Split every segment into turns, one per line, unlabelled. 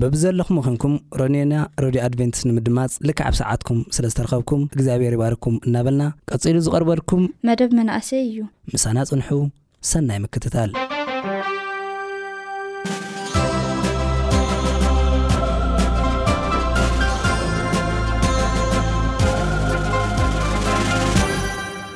በብዘለኹም ኹንኩም ሮኒዮና ረድዮ ኣድቨንትስ ንምድማጽ ልክዕ ኣብ ሰዓትኩም ስለ ዝተረኸብኩም እግዚኣብሔር ይባርኩም እናበልና ቀጺሉ ዝቐርበልኩም
መደብ መናእሰይ እዩ።
ምሳና ጽንሑ ሰናይ ምክትታል።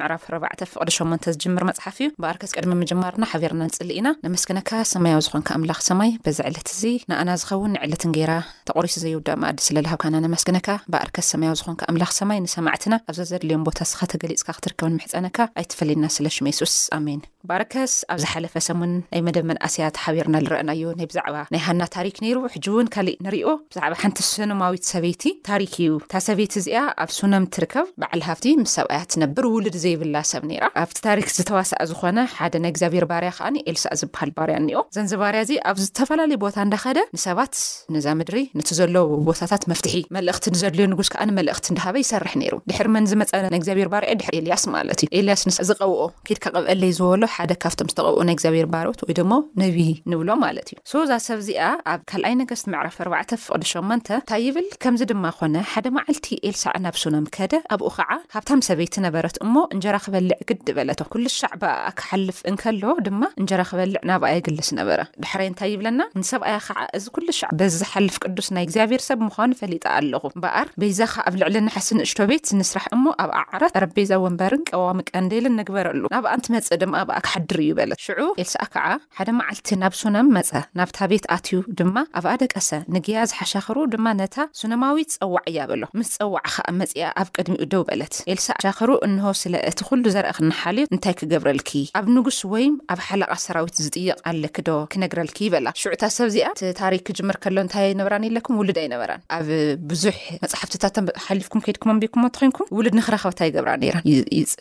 ምዕራፍ ኣርባዕተ ፍቕዲ ሸሞንተ ዝጅምር መጽሓፍ እዩ በኣርከስ ቅድሚ ምጅማርና ሓቢርና ንጽሊ ኢና ነመስግነካ ሰማያዊ ዝኾንካ ኣምላኽ ሰማይ በዚ ዕለት እዚ ንኣና ዝኸውን ንዕለት እንጌራ ተቖሪሱ ዘይውዳእ መኣዲ ስለ ዝሃብካና ነመስግነካ በኣርከስ ሰማያዊ ዝኾንካ ኣምላኽ ሰማይ ንሰማዕትና ኣብዘዘድልዮም ቦታ ስኻ ተገሊጽካ ክትርከብ ንምሕጸነካ ኣይትፈለየና ስለ ሽም የሱስ ኣሜን። ባረከስ ኣብ ዝሓለፈ ሰሙን ናይ መደብ መንእሰያት ሓቢርና ዝረኣናዮ ናይ ብዛዕባ ናይ ሃና ታሪክ ነይሩ ሕጂ እውን ካሊእ ንሪኦ ብዛዕባ ሓንቲ ሱነማዊት ሰበይቲ ታሪክ እዩ እታ ሰበይቲ እዚኣ ኣብ ሱነም ትርከብ በዓል ሃፍቲ ምስ ሰብኣያ ትነብር ውሉድ ዘይብላ ሰብ ነይራ ኣብቲ ታሪክ ዝተዋሳኣ ዝኾነ ሓደ ናይ እግዚኣብሔር ባርያ ከዓኒ ኤልሳእ ዝበሃል ባርያ እኒኦ ዘንዚ ባርያ እዚ ኣብ ዝተፈላለዩ ቦታ እንዳኸደ ንሰባት ነዛ ምድሪ ነቲ ዘሎ ቦታታት መፍትሒ መልእኽቲ ንዘድልዮ ንጉስ ከዓኒ መልእኽቲ እንዳሃበ ይሰርሕ ነይሩ ድሕሪ መን ዝመፀ ናይ እግዚኣብሔር ባርያ ድሕሪ ኤልያስ ማለት እዩ ኤልያስ ንስ ዝቀውኦ ኪድካ ቅብኤለይ ዝበሎ ሓደ ካብቶም ዝተቐብኡ ናይ እግዚኣብሔር ባሮት ወይ ደሞ ነቢይ ንብሎ ማለት እዩ። ሶ እዛ ሰብ እዚኣ ኣብ ካልኣይ ነገስት ምዕራፍ ኣርባዕተ ፍቕዲ ሸሞንተ እንታይ ይብል ከምዚ ድማ ኾነ ሓደ መዓልቲ ኤልሳዕ ናብ ሱነም ከደ ኣብኡ ኸዓ ሃብታም ሰበይቲ ነበረት እሞ እንጀራ ክበልዕ ግድ በለቶ ኩልሻዕ ብኣኣ ክሓልፍ እንከሎ ድማ እንጀራ ክበልዕ ናብኣ የግልስ ነበረ ዳሕራይ እንታይ ይብለና ንሰብኣያ ኸዓ እዚ ኩሉ ሻዕ በዚ ዝሓልፍ ቅዱስ ናይ እግዚኣብሔር ሰብ ምዃኑ ፈሊጠ ኣለኹ እምበኣር በይዛኻ ኣብ ልዕሊ ናሕሲ ንእሽቶ ቤት ንስራሕ እሞ ኣብኣ ዓራት ጠረጴዛ ወንበርን ቀዋሚ ቀንዴልን ንግበረሉ ናብኣ እንትመጽእ ድማ ኣብኣ ክሓድር እዩ በለት ሽዑ ኤልሳኣ ከዓ ሓደ መዓልቲ ናብ ሱነም መጸ ናብታ ቤት ኣትዩ ድማ ኣብኣ ደቀሰ ንግያዝ ሓሻኽሩ ድማ ነታ ሱነማዊት ጸዋዕያ በሎ ምስ ጸወዓ ኸዓ መጺኣ ኣብ ቅድሚኡ ደው በለት። በለት። ኤልሳእ ሻኽሩ እንሆ ስለ እቲ ዅሉ ዘርእኽኒ ሓልዮት እንታይ ክገብረልኪ? ኣብ ንጉስ ወይም ኣብ ሓለቓ ሰራዊት ዝጥየቕ ኣለኪዶ ክነግረልኪ? በላ። ሽዑ እታ ሰብ እዚኣ እቲ ታሪኽ ክጅምር ከሎ እንታይ ኣይነበራን እይለኩም? ውሉድ ኣይነበራን። ኣብ ብዙሕ መጻሕፍትታት ሓሊፍኩም ከይድኩም ኣንቢብኩሞ እንተዄንኩም ውሉድ ንኽረኽባ እንታይ ይገብራ ነይረን?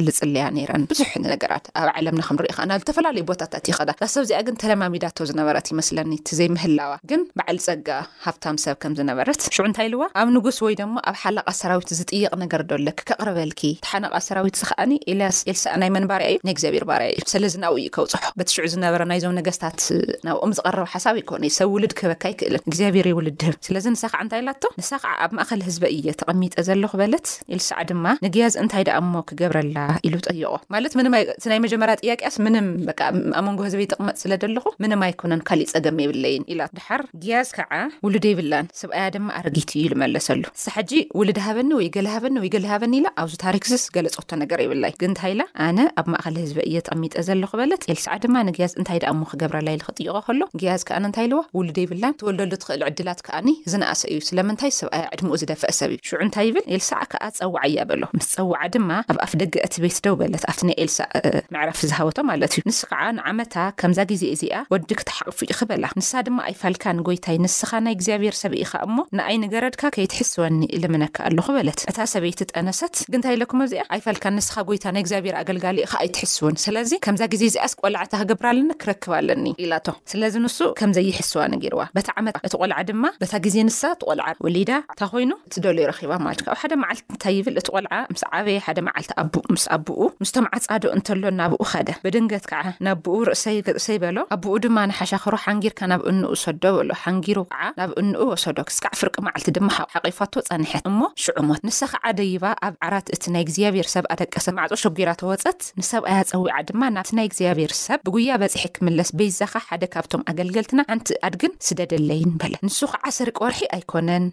ይጽልያ ነይረን። ብዙሕ ነገራት ኣብ ዓለምና ከም ንርእዮ ከኣ ናብ እተፈላለዩ ቦታታት ይኸዳ። እታ ሰብ እዚኣ ግን ተለማሚዳቶ ዝነበረት ይመስለኒ እቲ ዘይምህላዋ ግን በዓል ጸጋ ሃብታም ሰብ ከም ዝነበረት። ሽዑ እንታይ ኢልዋ፣ ኣብ ንጉስ ወይ ደማ ኣብ ሓለቓ ሰራዊት ዝጥየቕ ነገር ዶ ኣለኪ፣ ከቕርበልኪ፣ እቲ ሓነቓ ሰራዊት'ዚ ኸኣኒ፣ ኤልያስ፣ ኤልሳእ፣ ናይ መን ባርያ እዩ፣ ናይ እግዚኣብሄር ባርያ እዩ፣ ሰለዚ ናብኡ እዩ ከብጽሖ፣ በቲ ሽዑ ዝነበረ ናይዞም ነገስታት ናብኦም ዝቐረበ ሓሳብ ኣይኮነይ፣ ሰብ ውልድ ክህበካ ኣይክእልን፣ እግዚኣብሄር እዩ ውልድ ድህብ፣ ስለዚ ንሳ ኸኣ እንታይ ኢላቶ፣ ንሳ ኸኣ ኣብ ማእከል ህዝበይ እየ ተቐሚጠ ዘለኹ በለት፣ ኤልሳዕ ድማ፣ ንግያዝ እንታይ ደኣ እሞ ክገብረላ፣ ኢሉ ጠየቖ፣ ማለት ምንም ኣይ፣ እቲ ናይ መጀመርያ ጥያቄኣስ ምንም፣ በቃ ኣብ መንጎ ህዝበይ ጥቕመጥ ስለ ደለኹ፣ ምንም ኣይኮነን፣ ካሊእ ጸገም የብለይን፣ ኢላቶ። ድሓር ግያዝ ከኣ ውሉድ የብላን ስብኣያ ድማ ኣረጊት እዩ ኢሉ መለሰሉ። ንሳ ሕጂ ውልድ ሃበኒ ወይ ገለ ሃበኒ ወይ ገለ ሃበኒ ኢላ ኣብዚ ታሪክዚ ዝገለጸቶ ነገር የብላይ ግን እንታይ ኢላ ኣነ ኣብ ማእከል ህዝበይ እየ ተቐሚጠ ዘለኹ በለት። ኤልስዓ ድማ ንግያዝ እንታይ ደኣ እሞ ክገብረላ ኢሉ ክጥይቖ ከሎ ግያዝ ከኣ እንታይ ኢልዋ ውሉድ የብላን ትወልደሉ ትኽእል ዕድላት ከኣ ዝነኣሰ እዩ ስለምንታይ ስብኣያ ዕድምኡ ዝደፈኣ ሰብ እዩ ሽዑ እንታይ ይብል ኤልስዓ ከኣ ጸውዓያ በሎ ምስ ጸውዓ ድማ ኣብ ኣፍ ደገ እቲ ቤት ደው በለት ኣብቲ ናይ ኤልስኣ መዕረፊ ዝሃበቶ ማለት እዩ ንሱ ከኣ ንዓመታ ከምዛ ግዜ እዚኣ ወዲ ሓቕፉ ኢኺ በላ። ንሳ ድማ ኣይፋልካን ጎይታይ ንስኻ ናይ እግዚኣብሔር ሰብ ኢኻ እሞ ንኣይ ንገረድካ ከይትሕስወኒ እልምነካ ኣሎኹ በለት። እታ ሰበይቲ ጠነሰት ግን ታይ ኢለኩም ኣብዚኣ ኣይፋልካን ንስኻ ጎይታ ናይ እግዚኣብሔር ኣገልጋሊ ኢኻ ኣይትሕስውን ስለዚ ከምዛ ግዜ እዚኣስ ቆልዓ እታ ክገብራ ኣለኒ ክረክብ ኣለኒ ኢላቶ ስለዚ ንሱ ከም ዘይሕስዋ ነጊርዋ በቲ ዓመት እቲ ቆልዓ ድማ በታ ግዜ ንሳ እቲ ቆልዓ ወሊዳ እንታይ ኮይኑ? ትደልዮ ረኺባ ማለት ካብ ሓደ መዓልቲ እንታይ ይብል እቲ ቆልዓ ምስ ዓበየ ሓደ መዓልቲ ኣቡኡ ምስ ኣቡኡ ምስቶም ዓጻዶ እንተሎ ናብኡ ከደ ብድንገት ከኣ ነቡኡ ርእሰይ ርእሰይ በሎ ኣቡኡ ድማ ንሓሻኽሮ ሓንጊርካ ናብ እንኡ ሰዶ በሎ ሓንጊሩ ከኣ ናብ እንኡ ወሰዶ ክስካዕ ፍርቂ መዓልቲ ድማ ሓቂፋቶ ጸንሐት እሞ ሽዑ ሞት ንሳ ከኣ ደይባ ኣብ ዓራት እቲ ናይ እግዚኣብሔር ሰብ ኣደቀሰት ማዕጾ ሸጒራቶ ወጸት ኣገለገለት። ንሰብኣያ ጸዊዓ ድማ ናብቲ ናይ እግዚኣብሔር ሰብ ብጉያ በጺሐ ክምለስ በይዛኻ ሓደ ካብቶም ኣገልገልትና ሓንቲ ኣድግን ስደደለይን በለ። ንሱ ኸዓ ሰርቂ ወርሒ ኣይኮነን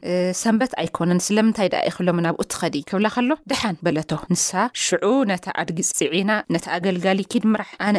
ሰንበት ኣይኮነን ስለምንታይ ደኣ ኢኺ ሎሚ ናብኡ ትኸዲ ክብላ ከሎ ደሓን በለቶ። ንሳ ሽዑ ነታ ኣድጊ ጽዒና ነቲ ኣገልጋሊ ኪድ ምራሕ ኣነ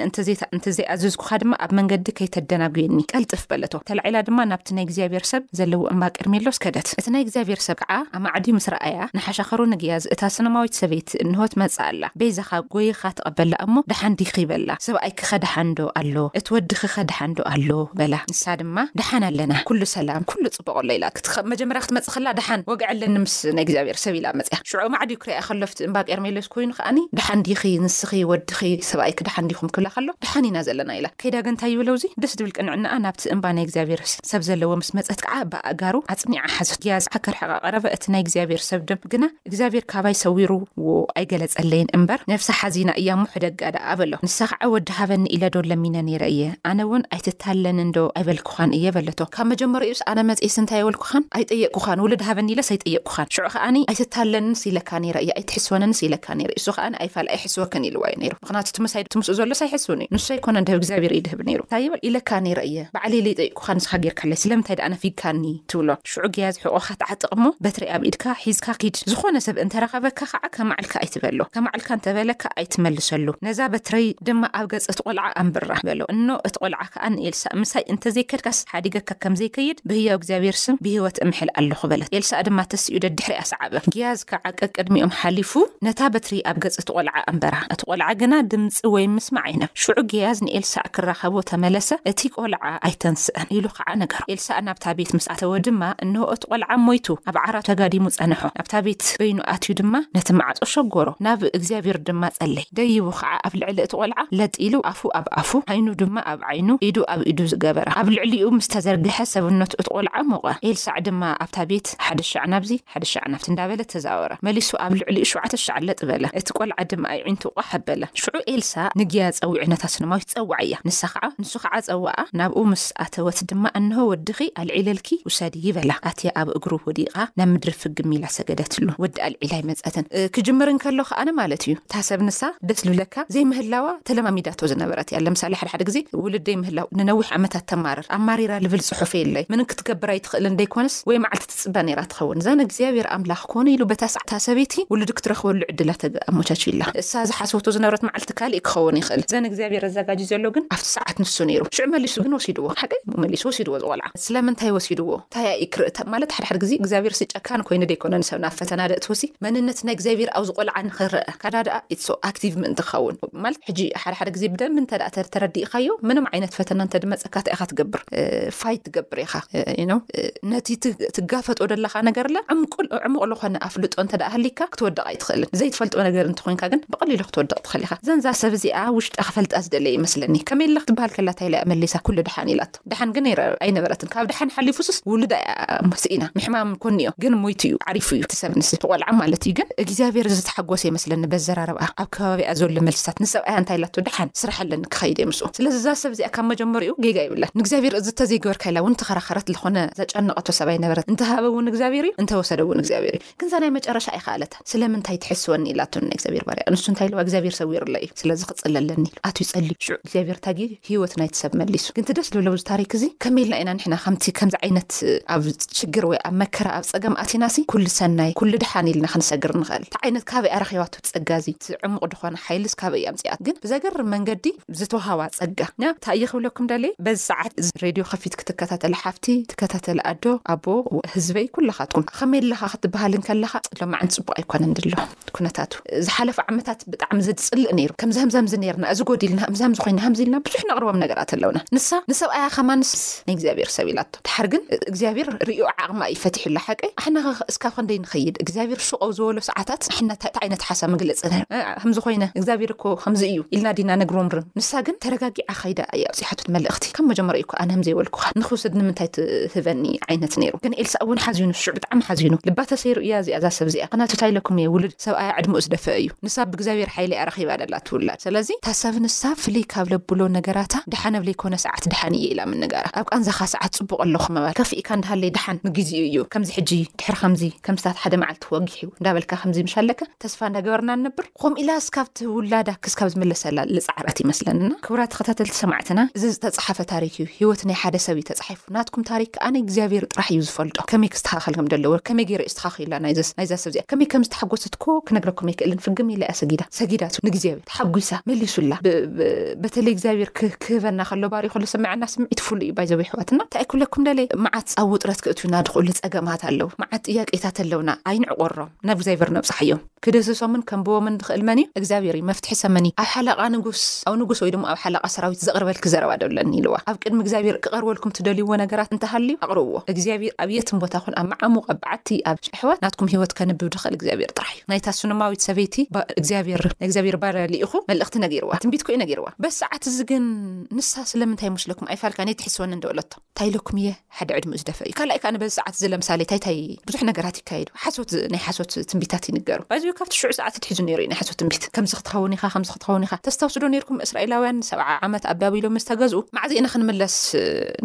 እንተዘይኣዘዝኩ ኣጆኻ ድማ ኣብ መንገዲ ከይተደናጉየኒ፣ ቀልጥፍ በለቶ። ተላዒላ ድማ ናብቲ ናይ እግዚኣብሔር ሰብ ዘለዎ እምባ ቀርሜሎስ ከደት። እቲ ናይ እግዚኣብሔር ሰብ ከዓ ኣማዕድዩ ምስ ረኣያ፣ ንሓሻኽሩ ንግያዝ፣ እታ ሱነማዊት ሰበይቲ እንሆ ትመጽእ ኣላ፣ በይዛኻ ጐይኻ ተቐበላ እሞ፣ ደሓን ዲኺ? በላ። ሰብኣይኪኸ ደሓንዶ ኣሎ? እቲ ወድኺኸ ደሓንዶ ኣሎ? በላ። ንሳ ድማ ደሓን ኣለና፣ ኵሉ ሰላም፣ ኵሉ በቖለይ ኢላ ክት መጀመርያ ክትመጽእ ከላ ደሓን ወግዒ ኣለኒ ምስ ናይ እግዚኣብሔር ሰብ ኢላ መጽያ ሽዑ ማዕድዩ ክርእያ ከሎ ኣብቲ እምባ ቄርሜሎስ ኮይኑ ከኣኒ ደሓን ዲኺ ንስኺ ወድኺ ሰብኣይኪ ደሓን ዲኹም ክብላ ከሎ ደሓን ኢና ዘለና ኢላ ከይዳ ግን እንታይ ይብሎ እዚ ደስ ድብል ቅንዕናኣ ናብቲ እምባ ናይ እግዚኣብሔር ሰብ ዘለዎ ምስ መጸት ከኣ ብኣእጋሩ ኣጽኒዓ ሓዘት ግያዝዓ ከርሕቃ ቀረበ እቲ ናይ እግዚኣብሔር ሰብ ድም ግና እግዚኣብሄር ካባይ ሰዊሩዎ ኣይገለጸለይን እምበር፣ ነብሳ ሓዚና እያ እሞ ሕደጋ ደኣ በሎ። ንሳ ኸኣ ወዲ ሃበኒ ኢለዶ ለሚነ ነይረ እየ፣ ኣነውን ኣይትታለለኒንዶ ኣይበልኩኻን እየ በለቶ። ካብ መጀመርይኡስ ኣነ መጺኤስ እንታይ ኣይበልኩኻን፣ ኣይጠየቅኩኻን፣ ውሉድ ሃበኒ ኢለስ ኣይጠየቅኩኻን። ሽዑ ኸኣ ኣይትታለለንስ ኢለካ ነይረ እየ፣ ኣይትሕስወንንስ ኢለካ ነይረ እየ፣ እሱ ኸኣ ኣይፋል ኣይሕስወክን ኢልዋ እዩ ነይሩ፣ ምኽንያቱ እቲ ምሳይ እቲ ምስኡ ዘሎስ ኣይሕስውን እዩ፣ ንሱ ኣይኮነን ድህብ እግዚኣብሄር እዩ ድህብ ነይሩ፣ እንታይ ይበል ኢለካ ነይረ እየ፣ ባዕለይ ለይጠየቅኩኻን። ኰኾ ንስኻ ጌርካለይ ስለምንታይ ደኣ ነፊግካኒ ትብሎ ሽዑ ገያዝ ሕቖኻ ትዓጥቕ እሞ በትሪ ኣብ ኢድካ ሒዝካ ኪድ ዝዀነ ሰብ እንተ ረኸበካ ኸኣ ከማዕልካ ኣይትበሎ ከማዕልካ እንተ በለካ ኣይትመልሰሉ ነዛ በትረይ ድማ ኣብ ገጽ እቲ ቈልዓ ኣንብራ በሎ እኖ እቲ ቈልዓ ኸኣ ንኤልሳእ ምሳይ እንተ ዘይከድካስ ሓዲገካ ከም ዘይከይድ ብህያው እግዚኣብሄር ስም ብህይወት እምሕል ኣሎኹ በለት ኤልሳእ ድማ ተሲኡ ደድሕሪኣ ሰዓበ ገያዝ ከኣ ቀቅድሚኦም ሓሊፉ ነታ በትሪ ኣብ ገጽ እቲ ቆልዓ ኣንበራ። እቲ ቆልዓ ግና ድምጺ ወይ ምስማዕ ኣይነበ። ሽዑ ጌያዝ ንኤልሳእ ክራኸቦ ተመለሰ፣ እቲ ቆልዓ ኣይተንስእን፣ ኢሉ ኸኣ ነገሮ። ኤልሳእ ናብታ ቤት ምስ ኣተወ ድማ፣ እንሆ፣ እቲ ቆልዓ ሞይቱ ኣብ ዓራቱ ተጋዲሙ ጸንሖ። ናብታ ቤት በይኑ ኣትዩ ድማ ነቲ ማዕጾ ሸጎሮ፣ ናብ እግዚኣብሔር ድማ ጸለየ። ደይቡ ኸኣ ኣብ ልዕሊ እቲ ቆልዓ ለጥ ኢሉ ኣፉ ኣብ ኣፉ፣ ዓይኑ ድማ ኣብ ዓይኑ፣ ኢዱ ኣብ ኢዱ ገበራ። ኣብ ልዕሊኡ ምስ ተዘርግሐ ሰብነቱ እቲ ቆልዓ ሞቐ። ኤልሳእ ድማ ኣብታ ቤት፣ ሓደ ሻዕ ናብዚ፣ ሓደሻዕ ናብቲ እንዳበለ ተዛወረ። መሊሱ ኣብ ልዕሊኡ ሸውዓተ ሻዕ ለጥ በለ። እቲ ቆልዓ ድማ ኣዒንቱ ቋሕ ኣበለ። ሽዑ ኤልሳ ንግያ ጸዊዑ ነታ ስነማዊት ጸወዓያ። ንሳ ኸዓ ንሱ ኸዓ ጸወዓ። ናብኡ ምስ ኣተወት ድማ እንሆ ወድኺ ኣልዒለልኪ ውሰድዪ በላ። ኣትያ ኣብ እግሩ ወዲቓ ናብ ምድሪ ፍግም ኢላ ሰገደትሉ። ወዲ ኣልዒላ ኣይመጸትን። ክጅምር እንከሎ ኸዓ ንማለት እዩ። እታ ሰብ ንሳ ደስ ልብለካ ዘይምህላዋ ተለማሚዳቶ ዝነበረት እያ። ለምሳሌ ሓደ ሓደ ግዜ ውልደይ ምህላው ንነዊሕ ዓመታት ተማርር። ኣማሪራ ልብል ጽሑፍ የለይ። ምንም ክትገብር ኣይትኽእልን ደይኮነስ ወይ መዓልቲ ትጽበ ነይራ ትኸውን። እዛ ንእግዚኣብሔር ኣምላኽ ኮነ ኢሉ በታ ሰዓት እታ ሰበይቲ ውሉድ ክትረኽበሉ ዕድላት ኣመቻችዩላ። እሳ ዝሓሰበቶ ዝነበረት መዓልቲ ካልእ ክኸውን ይኽእል። እዛ ንእግዚኣብሔር ኣዛጋጅዩ ዘሎ ግን ኣብቲ ሰዓት ንሱ ነይሩ። ሽዑ መሊሱ ግን ወሲድዎ። ሓቀይ እሞ መሊሱ ወሲድዎ ዝቆልዓ። ስለምንታይ ወሲድዎ እንታይ ኣዩ ክርኢ ማለት ሓደ ሓደ ግዚ እግዚኣብሔርሲ ጨካን ኮይኑ ደይኮነ ንሰብ ናብ ፈተና ደእትዎሲ መንነት ናይ እግዚኣብሔር ኣብዚ ቆልዓ ንክረኣ ካዳ ደኣ ኢት ሶ ኣክቲቭ ምእንቲ ክኸውን ማለት ሕጂ ሓደ ሓደ ግዚ ብደንቢ እንተ ተረዲእካዮ ምንም ዓይነት ፈተና እንተድመጸካ ታይ ኢኻ ትገብር ፋይት ትገብር ኢኻ ዩ ነቲ ትጋፈጦ ደለካ ነገር ለ ዕሙቕ ልኾነ ኣፍልጦ እንተ ሃሊካ ክትወድቕ ኣይትኽእልን ዘይትፈልጦ ነገር እንተኮንካ ግን ብቐሊሉ ክትወድቕ ትኽእል ኢኻ ዘንዛ ሰብ እዚኣ ውሽጢ ክፈልጣ ዝደለየ ይመስለኒ ከመይ ለ ክትበሃል ከላ ታይ ኢላያ መሊሳ ኩሉ ድሓን ኢላቶ ድሓን ግን ኣይነበረትን ካብ ድሓን ሓሊፉ ስስ ውሉዳ እያ ስኢና ምሕማም ኮኒዮ ግን ሞይቱ እዩ ዓሪፉ እዩ ትሰብ ንስ ትቆልዓ ማለት እዩ ግን እግዚኣብሔር ዝተሓጎሰ ይመስለኒ በዘራርብኣ ኣብ ከባቢኣ ዘሎ መልስታት ንሰብኣያ እንታይ ኢላቶ ድሓን ስራሕ ኣለኒ ክኸይድ እየ ምስኡ ስለዚ እዛ ሰብ እዚኣ ካብ መጀመሪኡ ጌጋ የብላን ንእግዚኣብሔር እዚ ተዘይገበርካ ኢላ እውን ተኸራኸረት ልኾነ ዘጨነቐቶ ሰብ ኣይነበረትን እንተሃበ እውን እግዚኣብሔር እዩ እንተወሰደ እውን እግዚኣብሔር እዩ ግን እዛ ናይ መጨረሻ ኣይኸኣለታን ስለምንታይ ትሕስወኒ ኢላቶ ንናይ እግዚኣብሔር ባርያ ንሱ እንታይ ኢልዋ እግዚኣብሔር ሰዊርለይ እዩ ስለዚ ክፅሊ ኣለኒ ኢሉ ኣትዩ ፀልዩ ሽዑ እግዚኣብሔር ታጊ ህይወት ናይቲ ሰብ መሊሱ ግን እቲ ደስ ልብሎ እዚ ታሪክ እዚ ከመይ ኢልና ኢና ንሕና ከምቲ ከምዚ ዓይነት ኣብ ሽግር ወይ ኣብ መከራ ኣብ ፀገም ኣቲናሲ ኩሉ ሰናይ ኩሉ ድሓን ኢልና ክንሰግር ንኽእል እንታይ ዓይነት ካበይ ኣረኺባቶ ጸጋ እዚ እቲ ዕሙቅ ድኾነ ሓይልስ ካበይ እያ ኣምጺኣቶ ግን ብዘገርም መንገዲ ዝተውሃባ ጸጋ እና ታይ እየ ክብለኩም ደልየ በዚ ሰዓት እዚ ሬድዮ ከፊትኪ ትከታተሊ ሓፍቲ ትከታተሊ ኣዶ ኣቦ ህዝበይ ኩላኻትኩም ከመይ ኣለኻ ክትብሃል እንከለኻ ሎማዓንቲ ጽቡቅ ኣይኮነን ድሎ ኩነታቱ ዝሓለፉ ዓመታት ብጣዕሚ ዘጽልእ ነይሩ ከምዚ ከምዚ ከምዚ ነርና እዚ ጎዲልና ከምዚ ከምዚ ኮይና ከምዚ ኢልና ብዙሕ ነቅርቦም ነገራት ኣለውና ንሳ ንሰብኣያ ከማንስ ናይ እግዚኣብሔር ሰብ ኢላቶ ድሓር ግን እግዚኣብሔር ርእዩ ዓቅማ እዩ ፈቲሑላ ሓቀይ ኣሕናኸ እስካብ ክንደይ ንኸይድ እግዚኣብሔር ሱቅ ኣብ ዝበሎ ሰዓታት ኣሕና ታይ ዓይነት ሓሳብ መግለፂ ከምዚ ኮይነ እግዚኣብሔር እኮ ከምዚ እዩ ኢልና ዲና ነግሮምርም ንሳ ግን ተረጋጊዓ ከይዳ እያ ኣብፂሓቶ መልእክቲ ካብ መጀመርኡ እኮ ኣነ ከምዘይ በልኩኻ ንኽውሰድ ንምንታይ ትህበኒ ዓይነት ነይሩ ግን ኤልሳእ እውን ሓዚኑ ሽዑ ብጣዕሚ ሓዚኑ ልባ ተሰይሩ እያ እዚኣ እዛ ሰብ እዚኣ ምክንያቱ ታይ ኢለኩም እየ ውሉድ ሰብኣያ ዕድምኡ ዝደፈእ እዩ ንሳ ብእግዚኣብሔር ሓይሊ እያ ረኺባ ደላ ትውላድ ሰለዚ እታ ሰብ ንሳ ፍልይ ካብ ለብሎ ነገራታ ደሓን ኣብ ለይኮነ ሰዓት ደሓን እየ ኢላ ምንጋራ ኣብ ቃንዛኻ ሰዓት ጽቡቕ ኣለኹ ምባል ከፍ ኢካ እንዳሃለይ ደሓን ንግዚኡ እዩ ከምዚ ሕጂ ድሕሪ ከምዚ ከምስታት ሓደ መዓልቲ ወጊሑ እንዳበልካ ከምዚ ምሽ ኣለካ ተስፋ እንዳገበርና ንነብር ኮምኡ ኢላ እስካብ ትውላዳ ክስካብ ዝምለሰላ ልጻዓረት ይመስለኒ እና ክብራት ተኸታተልቲ ሰማዕትና እዚ ዝተጻሓፈ ታሪክ እዩ ሂወት ናይ ሓደ ሰብ እዩ ተጻሒፉ ናትኩም ታሪክ ከኣ ንእግዚኣብሔር ጥራሕ እዩ ዝፈልጦ ከመይ ክስተካከል ከም ደለወ ከመይ ገይረ እስተካኪላ ናይዘስ ናይዛ ሰብ እዚኣ ከመይ ከም ዝተሓጎሰት እኮ ክነግረኩም ኣይክእልን ፍግም ኢላ እያ ሰጊዳ ሰጊዳቱ ንእግዚኣብሔር ተሓጒሳ መሊሱላ ብ ብ በተለይ እግዚኣብሔር ክህ ክህበና ከሎ ባሪኹ ልስመዐና ስምዒት ፍሉይ እዩ ባይዘወይ ኣሕዋት እና እንታይ ክብለኩም ደልየ መዓት ኣብ ውጥረት ክእትዩና ድኩሉ ጸገማት ኣለዉ መዓት ጥያቄታት ኣለውና ኣይንዕቆሮም ናብ እግዚኣብሔር ነብጽሓዮም ክድህስሶምን ከንብቦምን ዝኽእል መን እዩ? እግዚኣብሄር እዩ። መፍትሒ ሰመን እዩ። ኣብ ሓለቓ ንጉስ፣ ኣብ ንጉስ ወይ ድማ ኣብ ሓለቓ ሰራዊት ዘቕርበልኪ ዘረባ ዶ ኣለኒ? ኢልዋ። ኣብ ቅድሚ እግዚኣብሄር ክቐርበልኩም ትደልይዎ ነገራት እንተ ሃልዩ ኣቕርብዎ። እግዚኣብሄር ኣብ የትም ቦታ ኹን ኣብ መዓሙቕ፣ ኣብ በዓቲ፣ ኣብ ጭሕወት ናትኩም ህይወት ከንብብ ዝኽእል እግዚኣብሄር ጥራሕ እዩ። ናይታ ሱነማዊት ሰበይቲ እግዚኣብሄር ናይ እግዚኣብሄር ባርያ ልኢኹ መልእኽቲ ነጊርዋ። ትንቢት እኮ እዩ ነጊርዋ። በዚ ሰዓት እዚ ግን ንሳ ስለምንታይ ይመስለኩም ኣይፋልካን እየ ትሕስወኒ እንዶ በለቶ። እንታይ ኢለኩም እየ ሓደ ዕድሚኡ ዝደፈ እዩ ካልኣይ ከዓ ንበዚ ሰዓት ዝለ ምሳሌ ታይታይ ብዙሕ ነገራት ይካየዱ ሓሶት ናይ ሓሶት ትንቢታት ይንገሩ ባይዘ ካብቲ ሽዑ ሰዓት ትትሕዙ ነይሩ እዩ ናይ ሓሶት ትንቢት ከምዚ ክትኸውን ኢኻ ከምዚ ክትኸውን ኢኻ ተስታውስዶ ነርኩም እስራኤላውያን ሰብዓ ዓመት ኣቢኣቢሎም ምስ ተገዝኡ ማዕዘ ኢና ክንምለስ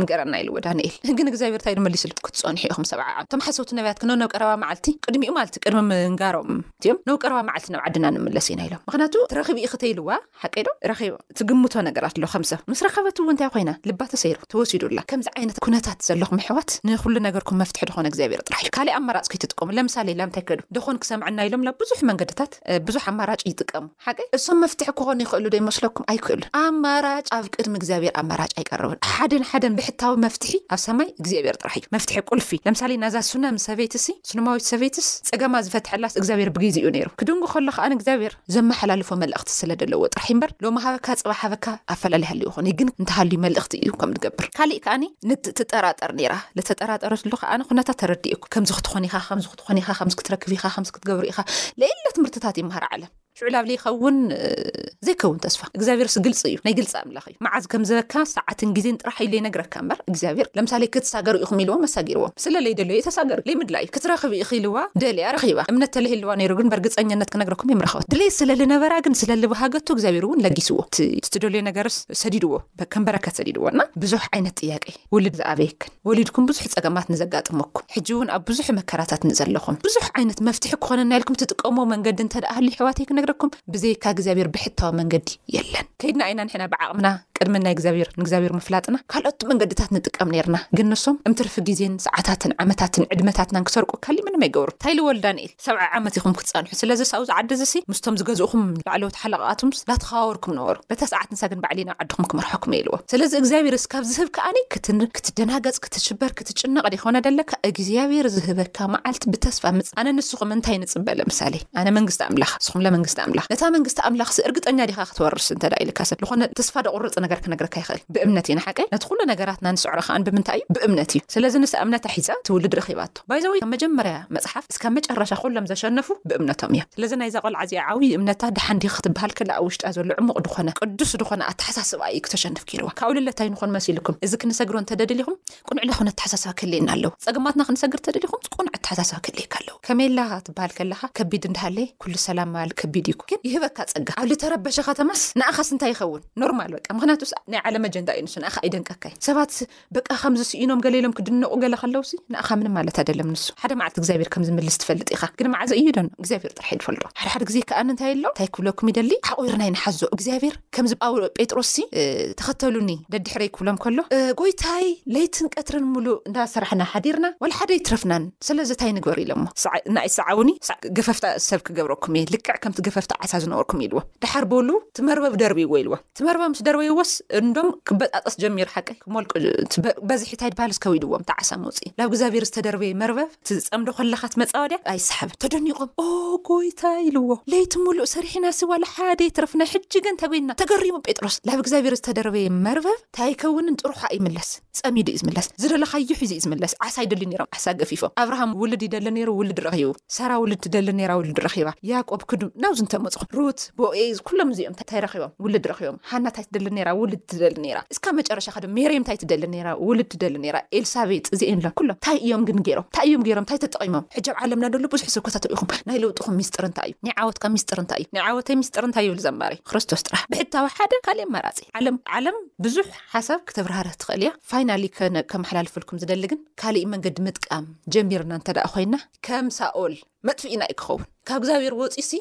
ንገረና ኢልዎ ዳንኤል ግን እግዚኣብሔር እንታይ ንመሊስሉ ክትፀንሑ ኢኹም ሰብዓ ዓመት እቶም ሓሰውቲ ነብያት ክነ ናብ ቀረባ መዓልቲ ቅድሚኡ ማለት ቅድሚ ምንጋሮም እትዮም ናብ ቀረባ መዓልቲ ናብ ዓድና ንምለስ ኢና ኢሎም ምክንያቱ ትረክቢ ኢኽተይልዋ ሓቀይ ዶ ረኺቡ ትግምቶ ነገራት ኣሎ ከም ሰብ ምስ ረኸበት እውን እንታይ ኮይና ልባ ተሰይሩ ተወሲዱላ ከምዚ ዓይነት ኩነታት ዘለኹም ኣሕዋት ንኹሉ ነገርኩም መፍትሒ ድኾነ እግዚኣብሔር ጥራሕ እዩ ካሊእ ኣማራፅ ከይትጥቀሙ ለምሳሌ ላም እንታይ ከዱ ደኾን ክሰምዐና ኢሎም ናብ ብዙሕ መንገድታት ብዙሕ ኣማራጭ ይጥቀሙ ሓቀይ እሶም መፍትሒ ክኾኑ ይኽእሉ ዶ ይመስለኩም ኣይክእሉን ኣማራጭ ኣብ ቅድሚ እግዚኣብሔር ኣማራጭ ኣይቀርብን ሓደን ሓደን ብሕታዊ መፍትሒ ኣብ ሰማይ እግዚኣብሔር ጥራሕ እዩ መፍትሒ ቁልፊ ለምሳሌ ናዛ ሱነም ሰበይትሲ ሱነማዊት ሰበይትስ ፀገማ ዝፈትሐላስ እግዚኣብሔር ብግዜኡ ነይሩ ክድንጉ ከሎ ከኣ እግዚኣብሔር ዘመሓላልፎ መልእኽቲ ስለ ደለዎ ጥራሕ እዩ'ምበር ሎሚ ሃበካ ጽባሕ ሃበካ ኣፈላላይ ሃልዩ ይኾን'ዩ ግን እንተሃልዩ መልእኽቲ እዩ ከምኡ ዝገብር ካሊእ ከኣኒ ንድ ትጠራጠር ኔራ ልተጠራጠረትሉ ከኣ ኩነታት ተረዲኤኩ ከምዚ ክትኾን ኢኻ ከምዚ ክትኾን ኢኻ ከምዚ ክትረክብ ኢኻ ከምዚ ክትገብር ኢኻ ለየለ ትምህርትታት ይመሃር ዓለም ሽዑ ላብ ልይኸውን ዘይከውን ተስፋ እግዚኣብሔርስ ግልጺ እዩ ናይ ግልጺ ኣምላኽ እዩ። መዓዝ ከም ዝበካ ሰዓትን ግዜን ጥራሕ ኢዩ ለይነግረካ እምበር እግዚኣብሄር ለምሳሌ ክትሳገሩ ኢኩም ኢልዎም ኣሳጊርዎም ስለ ለይደለዩ ተሳገሩ ለይምድላዩ ክትረክብ ኢኪ ኢልዋ ደልያ ረኪባ እምነት ተለሂልዋ ነይሩ ግን በርግጸኘነት ክነግረኩም እየ ምረከበት ድሌት ስለ ልነበራ ግን ስለ ልበሃገቶ እግዚኣብሄር እውን ለጊስዎ እቲ ዝትደልዮ ነገርስ ሰዲድዎ ከም በረከት ሰዲድዎ እና ብዙሕ ዓይነት ጥያቄ ውልድ ዝኣበየክን ወሊድኩም ብዙሕ ጸገማት ንዘጋጥመኩም ሕጂ ውን ኣብ ብዙሕ መከራታት ንዘለኹም ብዙሕ ዓይነት መፍትሒ ክኾነና ኢልኩም ትጥቀምዎ መንገዲ እንተድኣ ሃልዩ ኣሕዋተይ ክነግረኩም ብዘይካ እግዚኣብሔር ብሕታዊ መንገዲ የለን ከይድና ኢና ንሕና ብዓቕምና ቅድሚ ናይ እግዚኣብሔር ንእግዚኣብሔር ምፍላጥና ካልኦት መንገድታት ንጥቀም ኔርና ግን ንሶም እም ትርፊ ግዜን ሰዓታትን ዓመታትን ዕድመታትናን ክሰርቁ ካሊእ ምንም ኣይገብሩን ታይ ልወል ዳንኤል። ሰብዓ ዓመት ኢኹም ክትጸንሑ፣ ስለዝስ ኣውዚ ዓዲዝሲ ምስቶም ዝገዝኡኹም ላዕለዎት ሓለቓቓትምስ ዳተኻዋወርኩም ንበሩ፣ በታ ሰዓት ንሳ ግን ባዕልይ ናብ ዓድኹም ክመርሖኩም እየ ኢልዎም። ስለዚ እግዚኣብሔር እስካብ ዝህብ ከኣኒ ክትንር፣ ክትደናገጽ፣ ክትሽበር፣ ክትጭነቕ ደይኮነ ደለካ፣ እግዚኣብሔር ዝህበካ መዓልቲ ብተስፋ ምጽ ኣነ ንስኹም እንታይ ንጽበ ለምሳሌ ኣነ መንግስቲ ኣምላኽ እስኹም ለ መንግስቲ ኣምላኽ ነታ መንግስቲ ኣምላኽሲ እርግጠኛ ዲኻ ክትወርስ እንተድኣ ኢልካ ሰብ ልኾነ ተስፋ ደቑርጽ ነገር ክነግረካ ይኽእል ብእምነት እዩ ንሓቀይ ነቲ ኩሉ ነገራትና ንስዕሮ ከኣ ብምንታይ እዩ ብእምነት እዩ ስለዚ ንሳ እምነታ ሒዛ ትውልድ ረኺባቶ። ባይ ዘ ዌይ ካብ መጀመርያ መጽሓፍ እስካብ መጨረሻ ኩሎም ዘሸነፉ ብእምነቶም እዮም ስለዚ ናይዛ ቆልዓ እዚኣ ዓውዪ እምነታ ድሓን ዲኪ ክትብሃል ከላ ኣብ ውሽጣ ዘሎ ዕሙቅ ድኮነ ቅዱስ ድኮነ ኣተሓሳስብኣ እዩ ክተሸንፍ ጌርዋ ካብኡ ልለ ታይ ንኮን መሲልኩም እዚ ክንሰግሮ እንተ ደደሊኩም ቁኑዕ ልኮነ ኣተሓሳስባ ከህልየና ኣለዎ ጸገማትና ክንሰግር ተደሊኩም ቁኑዕ ኣተሓሳስባ ከህልየካ ኣለዎ ከመይላካ ትብሃል ከላካ ከቢድ እንዳሃለየ ኩሉ ሰላም ምባል ከቢድ እዩ ግን ይህበካ ጸጋ ኣብ ልተረበሸ ከተማስ ንኣካስ እንታይ ይከውን ኖርማል በቃ ምክንያቱስ ናይ ዓለም ኣጀንዳ እዩ ንሱ ንኣካ ኣይደንቀካይ ሰባት በቃ ከምዚ ስኢኖም ገለ ኢሎም ክድነቑ ገለ ከለውሲ ንኣኻ ምንም ማለት ኣይደለም ንሱ ሓደ መዓልቲ እግዚኣብሔር ከም ዝምልስ ትፈልጥ ኢኻ ግን መዓዘ እዩ ደን እግዚኣብሔር ጥራሕ ይፈልጦ ሓደ ሓደ ግዜ ከኣ እንታይ ኣሎ እንታይ ክብለኩም ይደሊ ሓቑርና ይንሓዞ እግዚኣብሔር ከምዚ ጳውሎ ጴጥሮስሲ ተኸተሉኒ ደድሕረይ ክብሎም ከሎ ጎይታይ ለይትን ቀትርን ሙሉእ እንዳሰራሕና ሓዲርና ዋላ ሓደ ይትረፍናን ስለዚ እንታይ ንግበር ኢሎሞ ንኣይ ሰዓውኒ ገፈፍታ ሰብ ክገብረኩም እየ ልክዕ ከምቲ ገፈፍታ ዓሳ ዝነበርኩም ኢልዎ ደሓር በሉ ትመርበብ ደርብዎ ኢልዎ እቲ መርበብ ምስ ደርበይዎስ እንዶም ክበጣጠስ ጀሚሩ ሓቀይ ክሞልቁ እቲ በዝሒ ታይ ድበሃልስ ከቢድዎም እቲ ዓሳ መውፅኢ ናብ እግዛብሄር ዝተደርበየ መርበብ እቲ ዝፀምዶ ከለካ እቲ መፃወድያ ኣይሰሓብን ተደኒቆም ኦ ጎይታይ ኢልዎ ለይቲ ሙሉእ ሰሪሒናሲ ዋላ ሓደ ይትረፍ ናይ ሕጂ ግን ተጎይንና ተገሪሙ ጴጥሮስ ላብ እግዛብሄር ዝተደርበየ መርበብ ታይ ኣይከውንን ጥሩሑ ኣይምለስ ጸሚዱ እዩ ዝምለስ ዝደለካዮ ሒዙ እዩ ዝምለስ ዓሳ ይደልዩ ነሮም ዓሳ ገፊፎም ኣብርሃም ውልድ ይደሊ ነሩ ውልድ ረኪቡ ሰራ ውልድ ትደሊ ነራ ውልድ ረኪባ ያቆብ ክዱ ናብዚ እንተመጽኹም ሩት ቦኤዝ ኩሎም እዚኦም እንታይ ረኪቦም ውልድ ረኪቦም ሃና እንታይ ትደሊ ነራ ውልድ ትደሊ ነራ እስካ መጨረሻ ከዶ ሜርየም እንታይ ትደሊ ነራ ውልድ ትደሊ ነራ ኤልሳቤጥ እዚኤን ለ ኩሎም እንታይ እዮም ግን ገሮም እንታይ እዮም ገሮም እንታይ ተጠቂሞም ሕጂ ኣብ ዓለምና ደሎ ብዙሕ ሰብ ከታተሉ ኢኹም ናይ ለውጥኹም ሚስጥር እንታይ እዩ ናይ ዓወትካ ሚስጥር እንታይ እዩ ናይ ዓወተይ ሚስጥር እንታይ ይብል ዘማሪ ክርስቶስ ጥራሕ ብሕታዊ ሓደ ካልእ መራጺ ዓለም ዓለም ብዙሕ ሓሳብ ክተብራህርህ ትኽእል እያ ፋይናሊ ከመሓላልፈልኩም ዝደሊ ግን ካሊእ መንገዲ ምጥቃም ጀሚርና እንተ ኮይና ከም ሳኦል መጥፍኢና እዩ ክኸውን ካብ እግዚኣብሔር ወፂሲ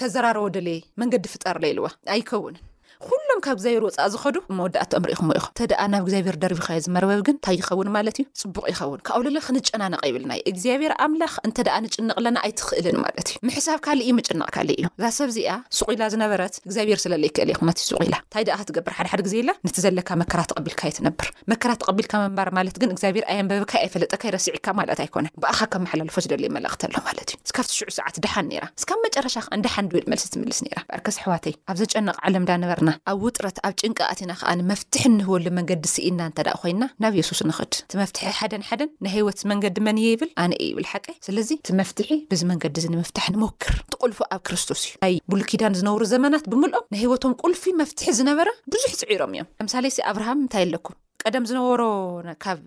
ከዘራረቦ ደለየ መንገዲ ፍጠርለ ኢልዋ ኣይከውንን ኩሎም ካብ እግዚኣብሔር ወፃእ ዝኸዱ መወዳእትኦም ሪኢኹምዎ ኢኹም ተደኣ ናብ እግዚኣብሔር ደርቢኻዮ ዝመርበብ ግን እንታይ ይኸውን ማለት እዩ ፅቡቅ ይኸውን ካብኡ ልለ ክንጨናነቕ ይብልና እዩ እግዚኣብሔር ኣምላኽ እንተ ደኣ ንጭንቕለና ኣይትኽእልን ማለት እዩ ምሕሳብ ካልእ እዩ ምጭናቕ ካልእ እዩ እዛ ሰብ እዚኣ ሱቕ ኢላ ዝነበረት እግዚኣብሔር ስለ ለይክእል ኢኩም እቲ ሱቅ ኢላ ታይ ደኣ ክትገብር ሓደ ሓደ ግዜ ኢላ ነቲ ዘለካ መከራ ተቀቢልካዮ ትነብር መከራ ተቀቢልካ ምንባር ማለት ግን እግዚኣብሔር ኣየንበበካይ ኣይፈለጠካይ ረሲዕካ ማለት ኣይኮነን ብኣካ ከመሓላልፎ ዝደልዮ መልእክቲ ኣሎ ማለት እዩ እስካብቲ ሽዑ ሰዓት ደሓን ነይራ እስካብ መጨረሻ ከኣ ደሓን ድብል መልሲ ትምልስ ነይራ በርከስ ኣሕዋተይ ኣብ ዘጨንቅ ዓለም ዳ ነበርና ኣብ ውጥረት ኣብ ጭንቂ ኣቲና ከኣ መፍትሒ እንህበሉ መንገዲ ስኢንና እንተ ኮይና ናብ የሱስ ንክድ እቲ መፍትሒ ሓደን ሓደን ናይ ሂወት መንገዲ መን እየ ይብል ኣነ እየ ይብል ሓቀይ ስለዚ እቲ መፍትሒ በዚ መንገዲ እዚ ንምፍታሕ ንሞክር። እቲ ቁልፊ ኣብ ክርስቶስ እዩ። ናይ ብሉይ ኪዳን ዝነበሩ ዘመናት ብምልኦም ናይ ህይወቶም ቁልፊ፣ መፍትሒ፣ ዝነበረ ብዙሕ ጽዒሮም እዮም። ለምሳሌሲ ኣብርሃም እንታይ ኣለኩም ቀደም ዝነበሮ ካብ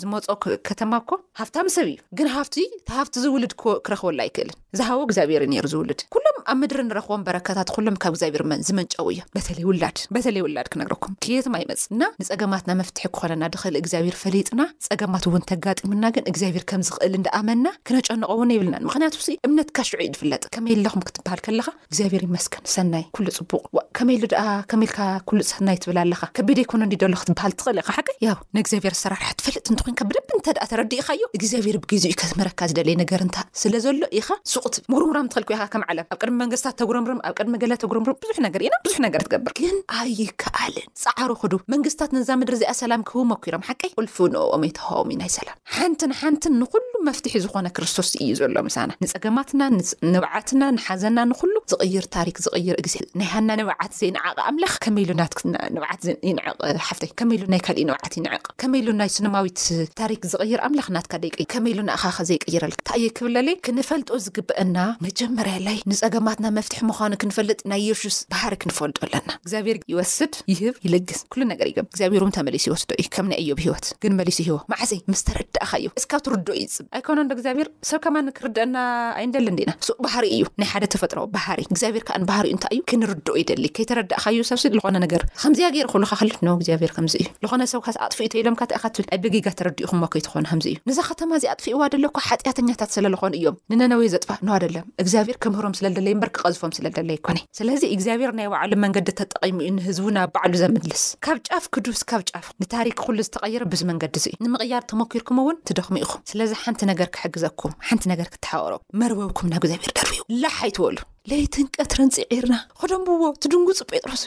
ዝመጾ ከተማ እኮ ሃፍታም ሰብ እዩ ግን ሃፍቲ እቲ ሃፍቲ ዝውልድ ክረክበሉ ኣይክእልን ዝሃቦ እግዚኣብሔር እዩ ነይሩ ዝውልድ ኩሎም ኣብ ምድሪ ንረክቦም በረከታት ኩሎም ካብ እግዚኣብሔር ዝመንጨው እዮም በተለይ ውላድ በተለይ ውላድ ክነግረኩም ክየትም ኣይመጽ እና ንጸገማትና መፍትሒ ክኾነና ድኽእል እግዚኣብሔር ፈሊጥና ጸገማት እውን እንተጋጢሙና ግን እግዚኣብሔር ከም ዝኽእል እንዳኣመንና ክነጨንቆ እውን የብልናን ምኽንያቱሲ እምነትካ ሽዑ እዩ ዝፍለጥ ከመይ ኣለኹም ክትብሃል ከለኻ እግዚኣብሔር ይመስገን ሰናይ ኩሉ ጽቡቅ ዋእ ከመይ ኣሎ ድኣ ከመይ ኢልካ ኩሉ ሰናይ ትብል ኣለኻ ከቢድ ኣይኮነን ድዩ ደሎ ክትብሃል ትኽእል ኢኻ ሓቀይ ያው ናይ እግዚኣብሔር ኣሰራርሓ ትፈልጥ እንተኾይንካ ብደንቢ እንተድኣ ተረዲእኻዮ እግዚኣብሔር ብግዚኡ እዩ ከስምረካ ዝደለየ ነገር እንተ ስለ ዘሎ ኢኻ ሱቅ ትብል ምጉርምራም ትኽእል እኮ ኢኻ ከም ዓለም ኣብ ቅድሚ መንግስታት ተጉረምርም ኣብ ቅድሚ ገለ ተጉረምርም ብዙሕ ነገር ኢና ብዙሕ ነገር ትገብር ግን ኣይከኣልን ጸዓሩ ኹዱ መንግስታት ነዛ ምድሪ እዚኣ ሰላም ክህቡ መኲሮም ሓቀይ ቁልፊ ውን ኦኦም እዩ ተሃዋሚ ናይ ሰላም ሓንቲ ንሓንትን ንኹሉ መፍትሒ ዝኾነ ክርስቶስ እዩ ዘሎ ምሳና ንጸገማትና ንንብዓትና ንሓዘና ንኹሉ ዝቕይር ታሪክ ዝቕይር እግዜ ናይ ሃና ንብዓት ዘይንዓቕ ኣምላኽ ከመይ ኢሉ ናትክና ንብዓት ዘይ ይንዕቕ ሓፍተይ ከመይ ኢሉ ናይ ካልእ ንብዓት ይንዕቕ ከመይ ኢሉ ናይ ስነማዊት ታሪክ ዝቕይር ኣምላኽ ናትካ ደይቅይ ከመይ ኢሉ ንኣኻ ከ ዘይቅይረልካ ታይ እየ ክብለለይ ክንፈልጦ ዝግበአና መጀመርያ ላይ ንጸገማትና መፍትሒ ምዃኑ ክንፈልጥ ናይ የሱስ ባህሪ ክንፈልጦ ኣለና። እግዚኣብሔር ይወስድ ይህብ ይልግስ ኩሉ ነገር ይገብር እግዚኣብሔር ውን ተመሊሱ ይወስዶ እዩ ከም ናይ እዮብ ህይወት ግን መሊሱ ይህቦ መዓዘይ ምስ ተረዳእካዮ እስካብ ትርድኦ እዩ ዝፅበ ኣይኮነን ዶ እግዚኣብሔር ሰብ ከማን ክርደአና ኣይንደልን ዲና ሱቅ ባህሪ እዩ ናይ ሓደ ተፈጥሮ ባህሪ እግዚኣብሔር ከዓ ባህሪኡ እንታይ እዩ ክንርድኦ ይደሊ ከይተረዳእካዮ ሰብሲ ልኾነ ነገር ከምዚያ ገይረ ኩሉካ ክል ኖ እግዚኣብሔር ከምዚ እዩ ልኾነ ሰብ ካስ ኣጥፍኡ ተኢሎምካ እንታይ ኢካ ትብል ኣይ ብጌጋ ተረዲእኹሞ ከይትኾኑ ከምዚ እዩ ንዛ ከተማ እዚ ኣጥፍእዋ ደለኩ ሓጢኣተኛታት ስለልኾኑ እዮም ንነነዌ ዘጥፋእ ኖ ኣደለም እግዚኣብሔር ክምህሮም ስለልደለይ እምበር ክቐዝፎም ስለልደለይ ኣይኮነይ ስለዚ እግዚኣብሔር ናይ ባዕሉ መንገዲ ተጠቂሙ እዩ ንህዝቡ ናብ ባዕሉ ዘምልስ። ካብ ጫፍ ክዱ ስካብ ጫፍ ንታሪክ ኩሉ ዝተቀየረ ብዚ መንገዲ እዚ እዩ። ንምቅያር ተሞኪርኩም እውን ትደክሙ ኢኩም። ስለዚ ሓንቲ ነገር ክሕግዘኩም ሓንቲ ነገር ክተሓባበሩ መርበብኩም ናብ እግዚኣብሔር ደርብዩ ላሕ ኣይትበሉ። ለይትን ቀትርን ጽዒርና ኸደንብዎ ትድንጉጹ ጴጥሮስ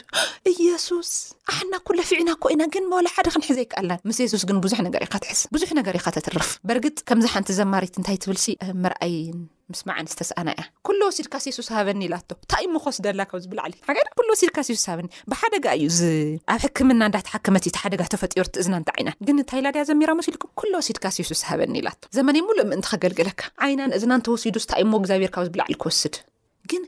ኢየሱስ ኣሕና እኮ ለፊዕና እኮ ኢና ግን ዋላ ሓደ ክንሕዘ ኣይከኣልናን ምስ የሱስ ግን ብዙሕ ነገር ኢኻ ትሕዝ ብዙሕ ነገር ኢኻ ተትርፍ በርግጥ ከምዚ ሓንቲ ዘማሪት እንታይ ትብልሲ ምርኣይን ምስማዕን ዝተሰኣና እያ ኩሉ ወሲድካስ የሱስ ሃበኒ ኢላቶ እንታይ እሞ ክወስደላ ካብዚ ብላዕሊ ሓገር ኩሉ ወሲድካስ የሱስ ሃበኒ ብሓደጋ እዩ ዚ ኣብ ሕክምና እንዳተሓከመት እቲ ሓደጋ ተፈጢሩ ትእዝና እንታይ ዓይና ግን እንታይ ላድያ ዘሚራ መሲልኩም ኩሉ ወሲድካስ የሱስ ሃበኒ ኢላቶ ዘመነይ ሙሉእ ምእንቲ ከገልግለካ ዓይናን እዝናን ተወሲዱስ እንታይ እሞ እግዚኣብሔር ካብዚ ብላዕሊ ክወስድ ግን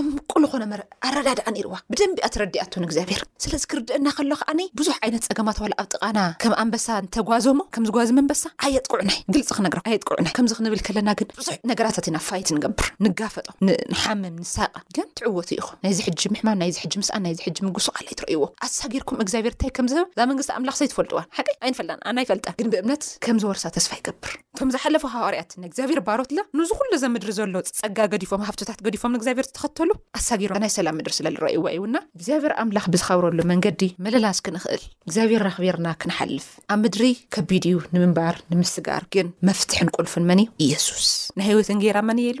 ዕምቁ ዝኾነ መረ ኣረዳድኣ ነይርዋ ብደንቢ እያ ተረዲኣቶ ንእግዚኣብሔር ስለዚ ክርድአና ከሎ ከዓኒ ብዙሕ ዓይነት ጸገማት ዋላ ኣብ ጥቓና ከም ኣንበሳ እንተጓዞሞ ከም ዝጓዚ መንበሳ ኣየጥቅዑናይ ግልፂ ክነግራ ኣየጥቅዑናይ ከምዚ ክንብል ከለና ግን ብዙሕ ነገራታት ኢና ፋይት ንገብር ንጋፈጦ ንሓምም ንሳቀ ግን ትዕወቱ ኢኹም ናይዚ ሕጂ ምሕማም ናይዚ ሕጂ ምስኣን ናይዚ ሕጂ ምጉስቃል ኣይትርእይዎ ኣሳጊርኩም እግዚኣብሔር እንታይ ከም ዝህብ እዛ መንግስቲ ኣምላኽ ዘይትፈልጥዋ ሓቂ ኣይንፈልጣን ኣና ይፈልጣ ግን ብእምነት ከም ዝወርሳ ተስፋ ይገብር እቶም ዝሓለፉ ሃዋርያት ናይ እግዚኣብሔር ባሮትለ ንዚ ኩሉ ዘ ምድሪ ዘሎ ጸጋ ገዲፎም ሃፍትታት ገዲፎም ንእግዚኣብሔር ዝተኸተሉ ኣሳጊሮ ናይ ሰላም ምድሪ ስለ ልረእይዎ እዩውና እግዚኣብሔር ኣምላኽ ብዝኸብረሉ መንገዲ ምልላስ ክንኽእል እግዚኣብሔር ራኽቢርና ክንሓልፍ ኣብ ምድሪ ከቢድ እዩ ንምንባር ንምስጋር ግን መፍትሕን ቁልፍን መን እዩ ኢየሱስ ናይ ህይወት እንጌራ መን እየ ኢሉ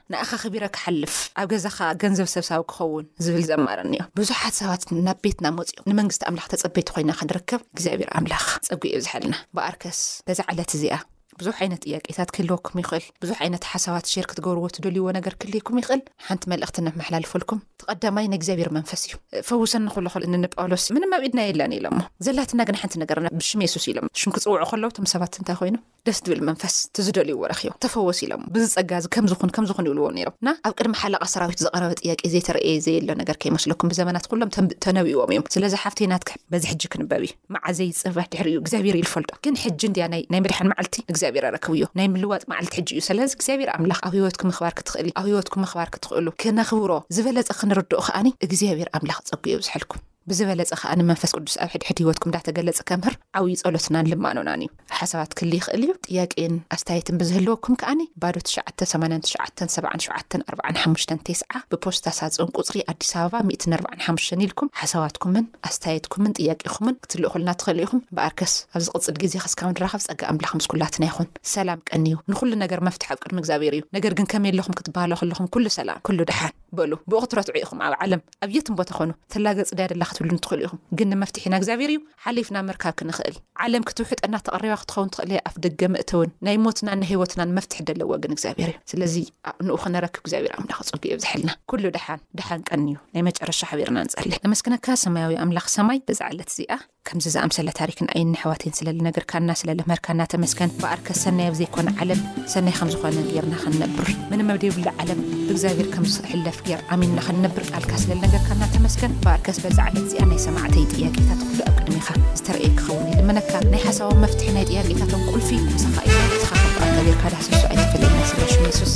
ንኣኻ ኣኽቢረ ክሓልፍ፣ ኣብ ገዛኻ ገንዘብ ሰብሳቢ ክኸውን ዝብል ዘማረንዮ። ብዙሓት ሰባት ናብ ቤትና መጽዮም ንመንግስቲ ኣምላኽ ተጸበይቲ ኮይና ክንርከብ እግዚኣብሔር ኣምላኽ ጸግኡ የብዝሓልና። በኣርከስ በዛ ዕለት እዚኣ ብዙሕ ዓይነት ጥያቄታት ክህልወኩም ይኽእል፣ ብዙሕ ዓይነት ሓሳባት ሼር ክትገብርዎ ትደልይዎ ነገር ክልይኩም ይኽእል፣ ሓንቲ መልእኽቲ ነመሓላልፈልኩም፣ እቲ ቀዳማይ ናይ እግዚኣብሔር መንፈስ እዩ። ፈውሰኒ ክብሎ ከሎ ንጳውሎስ ምንም ኣብ ኢድና የለን ኢሎሞ፣ ዘላትና ግን ሓንቲ ነገር ብሽም የሱስ ኢሎም ሽም ክጽውዑ ከለዉ እቶም ሰባት እንታይ ኮይኖም? ደስ ድብል መንፈስ እቲ ዝደልይዎ ረኪቦም ተፈወሱ ኢሎሞ ብዚ ጸጋ እዚ ከምዚ ኩን ከምዚ ኩን ይብልዎ ነይሮም እና ኣብ ቅድሚ ሓለቓ ሰራዊት ዝቐረበ ጥያቄ ዘይተረእየ ዘየለ ነገር ከይመስለኩም ብዘመናት ኩሎም ተንብ ተነቢዎም እዮም ስለዚ ሓፍተይ ናትኪ በዚ ሕጂ ክንበብ እዩ መዓዘ ይጽበ ድሕሪኡ እግዚኣብሔር እዩ ልፈልጦ ግን ሕጂ እንድያ ናይ ናይ ምድሓን መዓልቲ ንእግዚኣብሔር ኣረክብዮ ናይ ምልዋጥ መዓልቲ ሕጂ እዩ ሰለዚ እግዚኣብሔር ኣምላኽ ኣብ ህይወትኪ ምክባር ክትኽእሊ ኣብ ህይወትኩም ምክባር ክትኽእሉ ክነክብሮ ዝበለጸ ክንርድኦ ከኣኒ እግዚኣብሔር ኣምላኽ ጸጉ የብዝሐልኩም። ብዝበለጸ ከኣ ንመንፈስ ቅዱስ ኣብ ሕድሕድ ሕይወትኩም እንዳተገለጸ ከምህር ዓውዪ ጸሎትናን ልማኖናን እዩ። ሓሳባት ክህሊ ይኽእል እዩ፣ ጥያቄን ኣስተያየትን ብዝህልወኩም ከኣ ባዶ ትሽዓተ ሰማንያን ትሽዓተን ሰብዓን ሸውዓተን ኣርብዓን ሓሙሽተን ቴስዓ ብፖስታ ሳጹን ቁጽሪ ኣዲስ ኣበባ ሚእትን ኣርብዓን ሓሙሽተን ኢልኩም ሓሳባትኩምን ኣስተያየትኩምን ጥያቄኹምን ክትልእኹልና ትኽእሉ ኢኹም። በኣርከስ ኣብ ዝቕጽል ጊዜ ክስካብ ንራኸብ ጸጋ ኣምላኽ ምስ ኩላትና ይኹን። ሰላም ቀንዩ። ንኹሉ ነገር መፍትሒ ኣብ ቅድሚ እግዚኣብሔር እዩ። ነገር ግን ከመይ ኣለኹም ክትበሃሉ ከለኹም ኩሉ ሰላም፣ ኩሉ ደሓን በሉ። ብእኹ ትረትዑ ኢኹም ኣብ ዓለም። ኣብ የትም ቦታ ኮኑ ተላገጽ ድያ ደላ ክትብሉኒ ትኽእሉ ኢኹም ግን ንመፍትሒ ናይ እግዚኣብሔር እዩ ሓሊፍና ምርካብ ክንኽእል ዓለም ክትውሕጠና ተቐሪባ ክትኸውን ትኽእል እያ ኣፍደገ መእተውን ናይ ሞትናን ናይ ህይወትናን መፍትሒ ደለዎ ግን እግዚኣብሔር እዩ ስለዚ ንኡ ክነረክብ እግዚኣብሔር ኣምላኽ ጸጉ የብዝሐልና ኩሉ ደሓን ደሓን ቀንዩ ናይ መጨረሻ ሓቢርና ንጸሊ ነመስግነካ ሰማያዊ ኣምላኽ ሰማይ በዛ ዕለት እዚኣ ከምዚ ዝኣምሰለ ታሪክ ንኣይን ነሕዋተይን ስለ ልነገርካና ስለ ለምህርካና ተመስገን በኣርከ ሰናይ ኣብ ዘይኮነ ዓለም ሰናይ ከም ዝኾነ ገርና ክንነብር ምንም ኣብ ደይብላ ዓለም ብእግዚኣብሔር ከም ዝሕለፍ ገር ኣሚንና ክንነብር ቃልካ ስለ ልነገርካና ተመስገን በኣርከስ በዛ ዓለት እዚኣ ናይ ሰማዕተይ ጥያቄታት ኩሉ ኣብ ቅድሜኻ ዝተረእየ ክኸውን ይልመነካ ናይ ሓሳቦም መፍትሒ ናይ ጥያቄታቶም ቁልፊ
ምሳኻ እዩ ንስኻ ከም በኣርከ ገርካ ዳህሰሶ ኣይትፍለየና ስለ
ሽም የሱስ